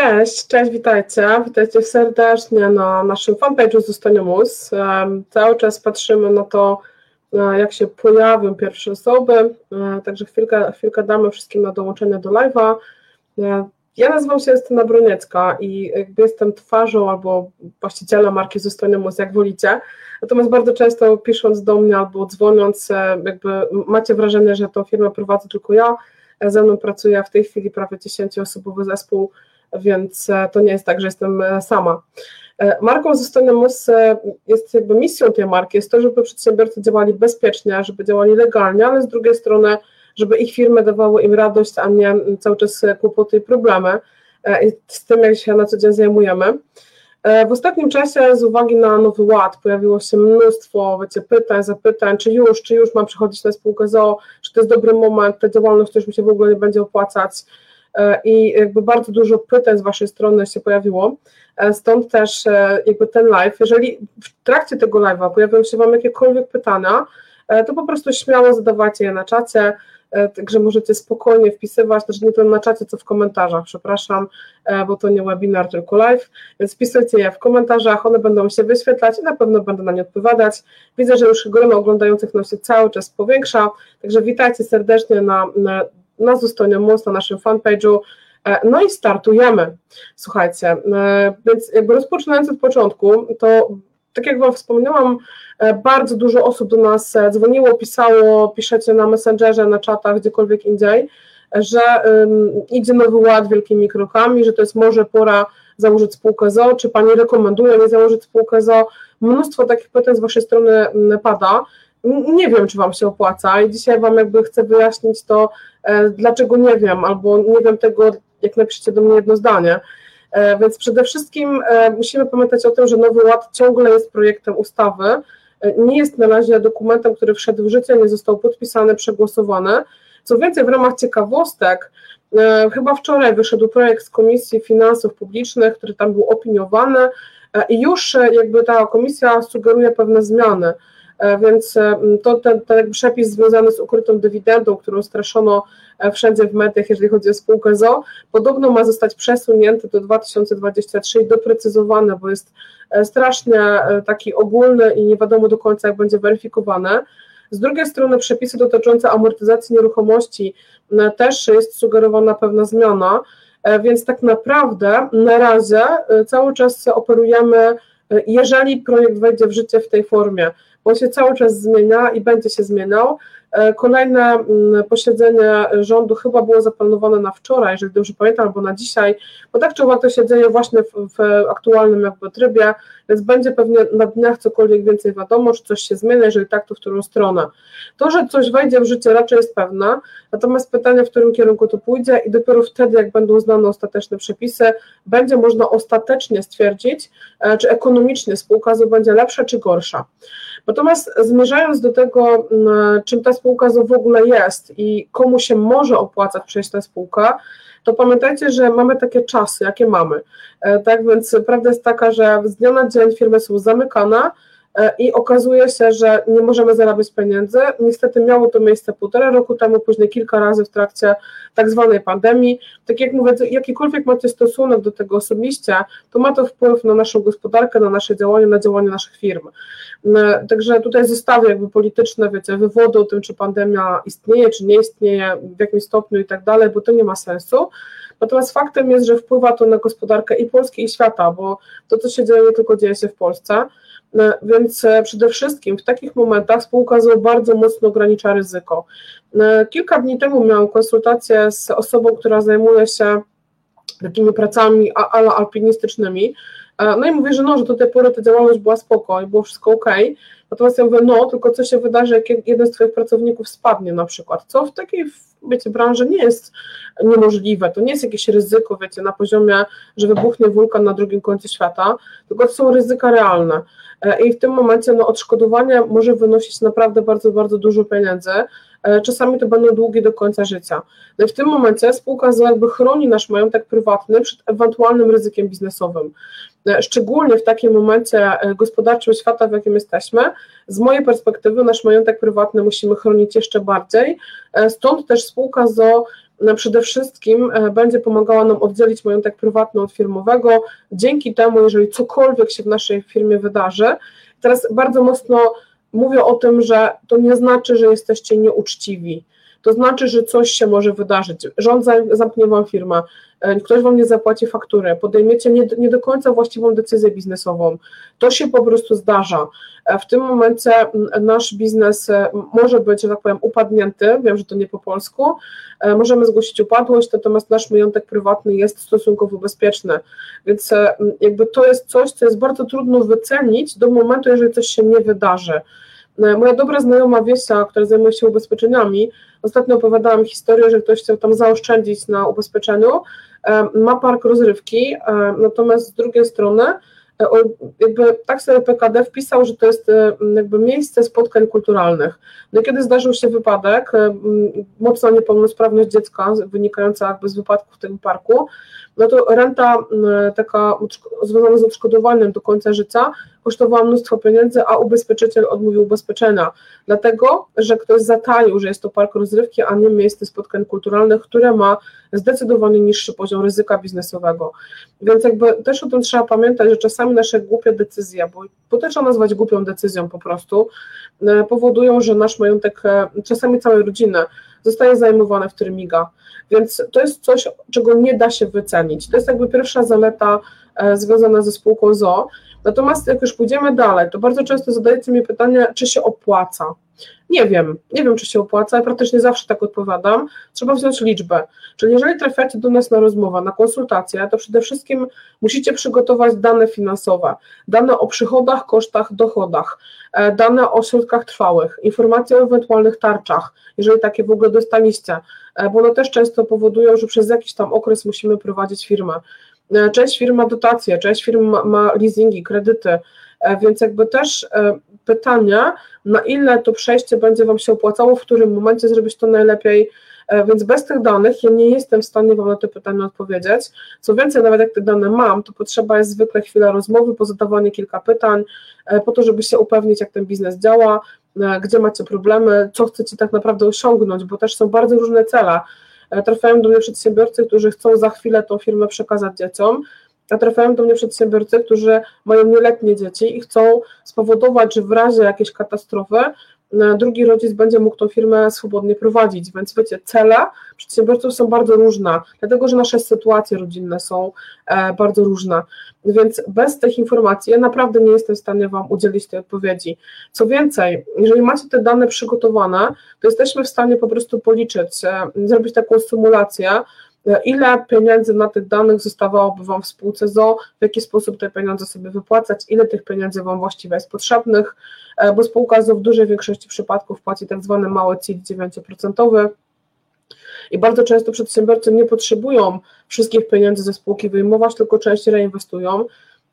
Cześć, cześć, witajcie. Witajcie serdecznie na naszym fanpage'u Zostanie Mus. Cały czas patrzymy na to, e, jak się pojawią pierwsze osoby, e, także chwilkę, chwilkę damy wszystkim na dołączenie do live'a. E, ja nazywam się Justyna Broniecka i jakby jestem twarzą albo właścicielem marki Zostanie Mus, jak wolicie. Natomiast bardzo często pisząc do mnie albo dzwoniąc, jakby macie wrażenie, że tą firmę prowadzę tylko ja. Ze mną pracuje w tej chwili prawie 10-osobowy zespół więc e, to nie jest tak, że jestem e, sama. E, marką Zostanie Mus jest jakby misją tej marki, jest to, żeby przedsiębiorcy działali bezpiecznie, żeby działali legalnie, ale z drugiej strony, żeby ich firmy dawały im radość, a nie cały czas kłopoty i problemy. I z tym, jak się na co dzień zajmujemy. W ostatnim czasie z uwagi na Nowy Ład pojawiło się mnóstwo wiecie, pytań, zapytań, czy już, czy już mam przechodzić na spółkę ZOO, czy to jest dobry moment, ta działalność już mi się w ogóle nie będzie opłacać. E, i jakby bardzo dużo pytań z Waszej strony się pojawiło, e, stąd też e, jakby ten live, jeżeli w trakcie tego live'a pojawią się Wam jakiekolwiek pytania, to po prostu śmiało zadawajcie je na czacie, także możecie spokojnie wpisywać, też nie tyle na czacie, co w komentarzach, przepraszam, bo to nie webinar, tylko live, więc wpisujcie je w komentarzach, one będą się wyświetlać i na pewno będę na nie odpowiadać. Widzę, że już grono oglądających nam się cały czas powiększa, także witajcie serdecznie na, na na Zostanie Most, na naszym fanpage'u. E, no i startujemy. Słuchajcie, e, więc jakby rozpoczynając od początku, to tak jak Wam wspomniałam, e, bardzo dużo osób do nas dzwoniło, pisało, piszecie na Messengerze, na czatach, gdziekolwiek indziej, że um, idzie nowy ład wielkimi krokami, że to jest może pora założyć spółkę ZO, czy Pani rekomenduje mi założyć spółkę ZO. Mnóstwo takich pytań z Waszej strony pada nie wiem, czy Wam się opłaca i dzisiaj Wam jakby chcę wyjaśnić to, e, dlaczego nie wiem, albo nie wiem tego, jak napiszecie do mnie jedno zdanie. E, więc przede wszystkim e, musimy pamiętać o tym, że Nowy Ład ciągle jest projektem ustawy, nie jest na razie dokumentem, który wszedł w życie, nie został podpisany, przegłosowany. Co więcej, w ramach ciekawostek, chyba wczoraj wyszedł projekt z Komisji Finansów Publicznych, który tam był opiniowany i już jakby ta komisja sugeruje pewne zmiany. E, więc e, to ten, ten przepis związany z ukrytą dywidendą, którą straszono e, wszędzie w mediach, jeżeli chodzi o spółkę ZO, podobno ma zostać przesunięty do 2023 i doprecyzowany, bo jest strasznie taki ogólny i nie wiadomo do końca, jak będzie weryfikowane. Z drugiej strony przepisy dotyczące amortyzacji nieruchomości też jest sugerowana pewna zmiana, więc tak naprawdę na razie cały czas operujemy, jeżeli projekt wejdzie w życie w tej formie, on się cały czas zmienia i będzie się zmieniał. E, kolejne mm, posiedzenie rządu chyba było zaplanowane na wczoraj, jeżeli dobrze pamiętam, albo na dzisiaj, bo tak czy owak to się dzieje właśnie w, w, aktualnym jakby trybie, więc będzie pewnie na dniach cokolwiek więcej wiadomo, czy coś się zmienia, jeżeli tak, to w którą stronę. To, że coś wejdzie w życie raczej jest pewne, natomiast pytanie, w którym kierunku to pójdzie i dopiero wtedy, jak będą znane ostateczne przepisy, będzie można ostatecznie stwierdzić, e, czy ekonomicznie spółka będzie lepsza, czy gorsza. Natomiast zmierzając do tego, czym ta spółka w ogóle jest i komu się może opłacać przejść tę spółkę, to pamiętajcie, że mamy takie czasy, jakie mamy. E, tak więc prawda jest taka, że z dnia na dzień firmy są zamykane, i okazuje się, że nie możemy zarabiać pieniędzy. Niestety miało to miejsce półtora roku temu, później kilka razy w trakcie tak zwanej pandemii. Tak jak mówię, jakikolwiek macie stosunek do tego osobiście, to ma to wpływ na naszą gospodarkę, na nasze działanie, na działanie naszych firm. E, także tutaj zostawię jakby polityczne, wiecie, wywody o tym, czy pandemia istnieje, czy nie istnieje, w jakim stopniu i tak dalej, bo to nie ma sensu. Natomiast faktem jest, że wpływa to na gospodarkę i Polski, i świata, bo to, co się dzieje, nie tylko dzieje się w Polsce. E, więc e, przede wszystkim w takich momentach spółka ZOO bardzo mocno ogranicza ryzyko. E, kilka dni temu miałam konsultację z osobą, która zajmuje się takimi pracami ala alpinistycznymi. No i mówię, że no, że do tej pory ta działalność była spoko i było wszystko ok. Natomiast ja mówię, no, tylko co się wydarzy, jak jeden z Twoich pracowników spadnie na przykład, co w takiej, wiecie, branży nie jest niemożliwe, to nie jest jakieś ryzyko, wiecie, na poziomie, że wybuchnie wulkan na drugim końcu świata, tylko to są ryzyka realne. E, i w tym momencie no, odszkodowanie może wynosić naprawdę bardzo, bardzo dużo pieniędzy. E, czasami to będą długi do końca życia. No i w tym momencie spółka jakby chroni nasz majątek prywatny przed ewentualnym ryzykiem biznesowym. E, szczególnie w takim momencie gospodarczym świata, w jakim jesteśmy, z mojej perspektywy nasz majątek prywatny musimy chronić jeszcze bardziej. Stąd też spółka ZO przede wszystkim będzie pomagała nam oddzielić majątek prywatny od firmowego. Dzięki temu, jeżeli cokolwiek się w naszej firmie wydarzy, teraz bardzo mocno mówię o tym, że to nie znaczy, że jesteście nieuczciwi to znaczy, że coś się może wydarzyć. Rząd zamknie wam firmę, e, ktoś wam nie zapłaci faktury, podejmiecie nie, nie do końca właściwą decyzję biznesową. To się po prostu zdarza. E, w tym momencie nasz biznes e, może być, że tak powiem, upadnięty, wiem, że to nie po polsku, możemy zgłosić upadłość, natomiast nasz majątek prywatny jest stosunkowo bezpieczny, więc jakby to jest coś, co jest bardzo trudno wycenić do momentu, jeżeli coś się nie wydarzy. Moja dobra znajoma Wiesia, która zajmuje się ubezpieczeniami, ostatnio opowiadałam historię, że ktoś chciał tam zaoszczędzić na ubezpieczeniu, ma park rozrywki, natomiast z drugiej strony e, jakby tak sobie PKD wpisał, że to jest e, jakby miejsce spotkań kulturalnych. No i kiedy zdarzył się wypadek, e, mocna niepełnosprawność dziecka wynikająca jakby z wypadku w tym parku, no to renta taka związana z odszkodowaniem do końca życia kosztowała mnóstwo pieniędzy, a ubezpieczyciel odmówił ubezpieczenia, dlatego, że ktoś zataił, że jest to park rozrywki, a nie miejsce spotkań kulturalnych, które ma zdecydowanie niższy poziom ryzyka biznesowego. Więc jakby też o tym trzeba pamiętać, że czasami nasze głupie decyzje, bo, bo trzeba nazwać głupią decyzją po prostu, e, powodują, że nasz majątek, e, czasami całej rodziny, zostaje zajmowane w trymiga. Więc to jest coś, czego nie da się wycenić. To jest jakby pierwsza zaleta e, związana ze spółką ZO. Natomiast jak już pójdziemy dalej, to bardzo często zadajecie mi pytanie, czy się opłaca. Nie wiem, nie wiem, czy się opłaca, ja praktycznie zawsze tak odpowiadam. Trzeba wziąć liczbę. Czyli jeżeli trafiacie do nas na rozmowę, na konsultację, to przede wszystkim musicie przygotować dane finansowe, dane o przychodach, kosztach, dochodach, e, dane o środkach trwałych, informacje o ewentualnych tarczach, jeżeli takie w ogóle dostaliście, e, bo one też często powodują, że przez jakiś tam okres musimy prowadzić firmę. E, część firm ma dotacje, część firm ma, ma leasingi, kredyty, więc jakby też pytania, na ile to przejście będzie Wam się opłacało, w którym momencie zrobić to najlepiej. E, więc bez tych danych ja nie jestem w stanie Wam na te pytania odpowiedzieć. Co więcej, nawet jak te dane mam, to potrzeba jest zwykle chwila rozmowy, pozadawanie kilka pytań, e, po to, żeby się upewnić, jak ten biznes działa, e, gdzie macie problemy, co chcecie tak naprawdę osiągnąć, bo też są bardzo różne cele. Trafiają do mnie przedsiębiorcy, którzy chcą za chwilę tą firmę przekazać dzieciom, a trafiają do mnie przedsiębiorcy, którzy mają nieletnie dzieci i chcą spowodować, że w razie jakiejś katastrofy e, drugi rodzic będzie mógł tą firmę swobodnie prowadzić. Więc wiecie, cele przedsiębiorców są bardzo różne, dlatego że nasze sytuacje rodzinne są e, bardzo różne. Więc bez tych informacji ja naprawdę nie jestem w stanie Wam udzielić tej odpowiedzi. Co więcej, jeżeli macie te dane przygotowane, to jesteśmy w stanie po prostu policzyć, e, zrobić taką symulację, ile pieniędzy na tych danych zostawałoby Wam w spółce ZO, w jaki sposób te pieniądze sobie wypłacać, ile tych pieniędzy Wam właściwie jest potrzebnych, e, bo spółka ZO w dużej większości przypadków płaci tak zwany mały CIT 9%. I bardzo często przedsiębiorcy nie potrzebują wszystkich pieniędzy ze spółki wyjmować, tylko część reinwestują.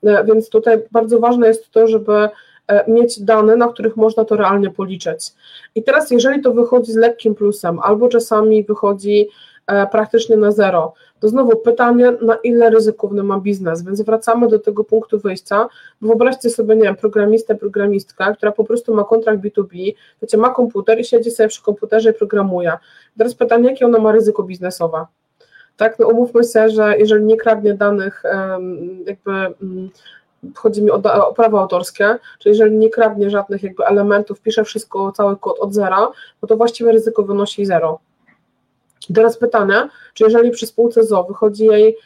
E, więc tutaj bardzo ważne jest to, żeby e, mieć dane, na których można to realnie policzyć. I teraz, jeżeli to wychodzi z lekkim plusem, albo czasami wychodzi E, praktycznie na zero. To znowu pytanie, na ile ryzykowny ma biznes, więc wracamy do tego punktu wyjścia. Wyobraźcie sobie, nie wiem, programistę, programistkę, która po prostu ma kontrakt B2B, wiecie, ma komputer i siedzi sobie przy komputerze i programuje. Teraz pytanie, jakie ona ma ryzyko biznesowe? Tak, no umówmy się, że jeżeli nie kradnie danych, jakby mm, chodzi mi o, o prawo autorskie, czyli jeżeli nie kradnie żadnych jakby elementów, pisze wszystko, cały kod od zera, no to właściwe ryzyko wynosi zero. Teraz pytanie, czy jeżeli przy spółce ZO wychodzi jej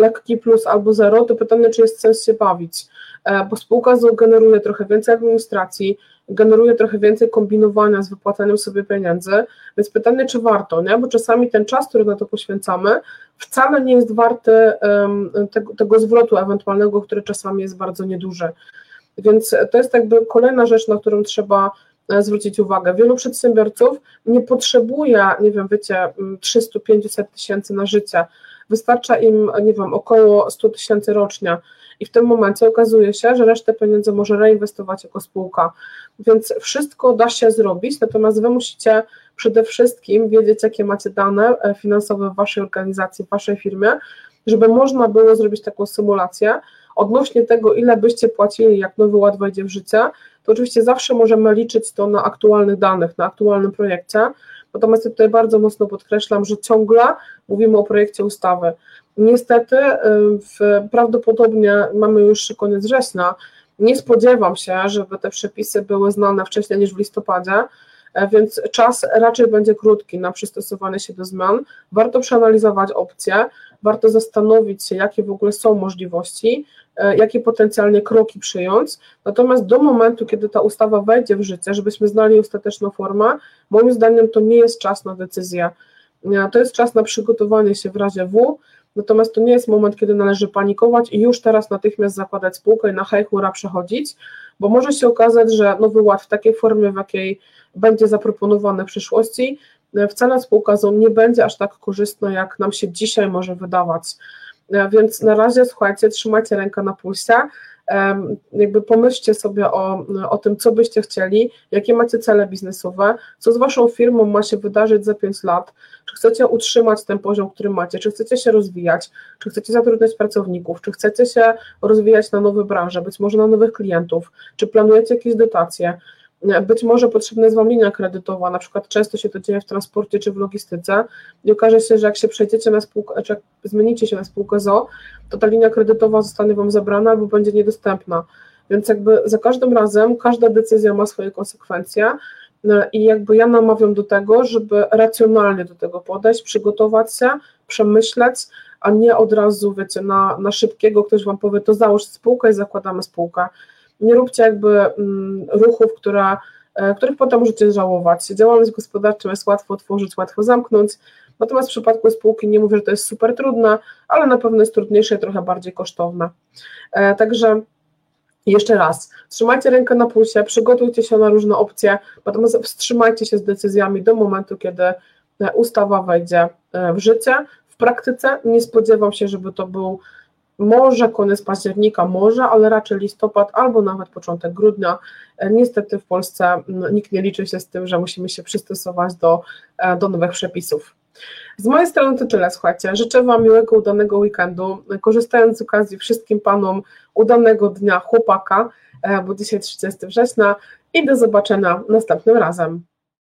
lekki plus albo zero, to pytanie, czy jest sens się bawić, e, bo spółka ZO generuje trochę więcej administracji, generuje trochę więcej kombinowania z wypłacaniem sobie pieniędzy, więc pytanie, czy warto, nie? bo czasami ten czas, który na to poświęcamy, wcale nie jest warty tego, tego zwrotu ewentualnego, który czasami jest bardzo nieduży. Więc to jest jakby kolejna rzecz, na którą trzeba zwrócić uwagę. Wielu przedsiębiorców nie potrzebuje, nie wiem, wiecie, 300-500 tysięcy na życie. Wystarcza im, nie wiem, około 100 tysięcy rocznie. I w tym momencie okazuje się, że resztę pieniędzy może reinwestować jako spółka. Więc wszystko da się zrobić, natomiast Wy musicie przede wszystkim wiedzieć, jakie macie dane e, finansowe w Waszej organizacji, w Waszej firmie, żeby można było zrobić taką symulację odnośnie tego, ile byście płacili, jak nowy ład wejdzie w życie, to oczywiście zawsze możemy liczyć to na aktualnych danych, na aktualnym projekcie. Natomiast tutaj bardzo mocno podkreślam, że ciągle mówimy o projekcie ustawy. Niestety, w, prawdopodobnie mamy już koniec września. Nie spodziewam się, żeby te przepisy były znane wcześniej niż w listopadzie, e, więc czas raczej będzie krótki na przystosowanie się do zmian. Warto przeanalizować opcje, warto zastanowić się, jakie w ogóle są możliwości, e, jakie potencjalnie kroki przyjąć. Natomiast do momentu, kiedy ta ustawa wejdzie w życie, żebyśmy znali ostateczną formę, moim zdaniem to nie jest czas na decyzję. E, to jest czas na przygotowanie się w razie W, Natomiast to nie jest moment, kiedy należy panikować i już teraz natychmiast zakładać spółkę i na hej hura przechodzić, bo może się okazać, że nowy ład w takiej formie, w jakiej będzie zaproponowany w przyszłości, wcale spółka ZON nie będzie aż tak korzystna, jak nam się dzisiaj może wydawać. Więc na razie, słuchajcie, trzymajcie rękę na pulsie, jakby pomyślcie sobie o, o tym, co byście chcieli, jakie macie cele biznesowe, co z waszą firmą ma się wydarzyć za 5 lat, czy chcecie utrzymać ten poziom, który macie, czy chcecie się rozwijać, czy chcecie zatrudniać pracowników, czy chcecie się rozwijać na nowe branże, być może na nowych klientów, czy planujecie jakieś dotacje, być może potrzebna jest Wam linia kredytowa, na przykład często się to dzieje w transporcie czy w logistyce i okaże się, że jak się przejdziecie na spółkę, czy jak zmienicie się na spółkę ZO, to ta linia kredytowa zostanie Wam zabrana albo będzie niedostępna. Więc jakby za każdym razem każda decyzja ma swoje konsekwencje no i jakby ja namawiam do tego, żeby racjonalnie do tego podejść, przygotować się, przemyśleć, a nie od razu, wiecie, na, na szybkiego ktoś Wam powie, to załóż spółkę i zakładamy spółkę nie róbcie jakby mm, ruchów, które, e, których potem możecie żałować. Działalność gospodarczą jest łatwo otworzyć, łatwo zamknąć, natomiast w przypadku spółki nie mówię, że to jest super trudne, ale na pewno jest trudniejsze i trochę bardziej kosztowne. E, także jeszcze raz, trzymajcie rękę na pulsie, przygotujcie się na różne opcje, natomiast wstrzymajcie się z decyzjami do momentu, kiedy e, ustawa wejdzie w życie. W praktyce nie spodziewam się, żeby to był może koniec października, może, ale raczej listopad albo nawet początek grudnia. E, niestety w Polsce nikt nie liczy się z tym, że musimy się przystosować do, e, do nowych przepisów. Z mojej strony to tyle, słuchajcie. Życzę Wam miłego, udanego weekendu. Korzystając z okazji, wszystkim Panom udanego dnia chłopaka, e, bo dzisiaj 30 września i do zobaczenia następnym razem.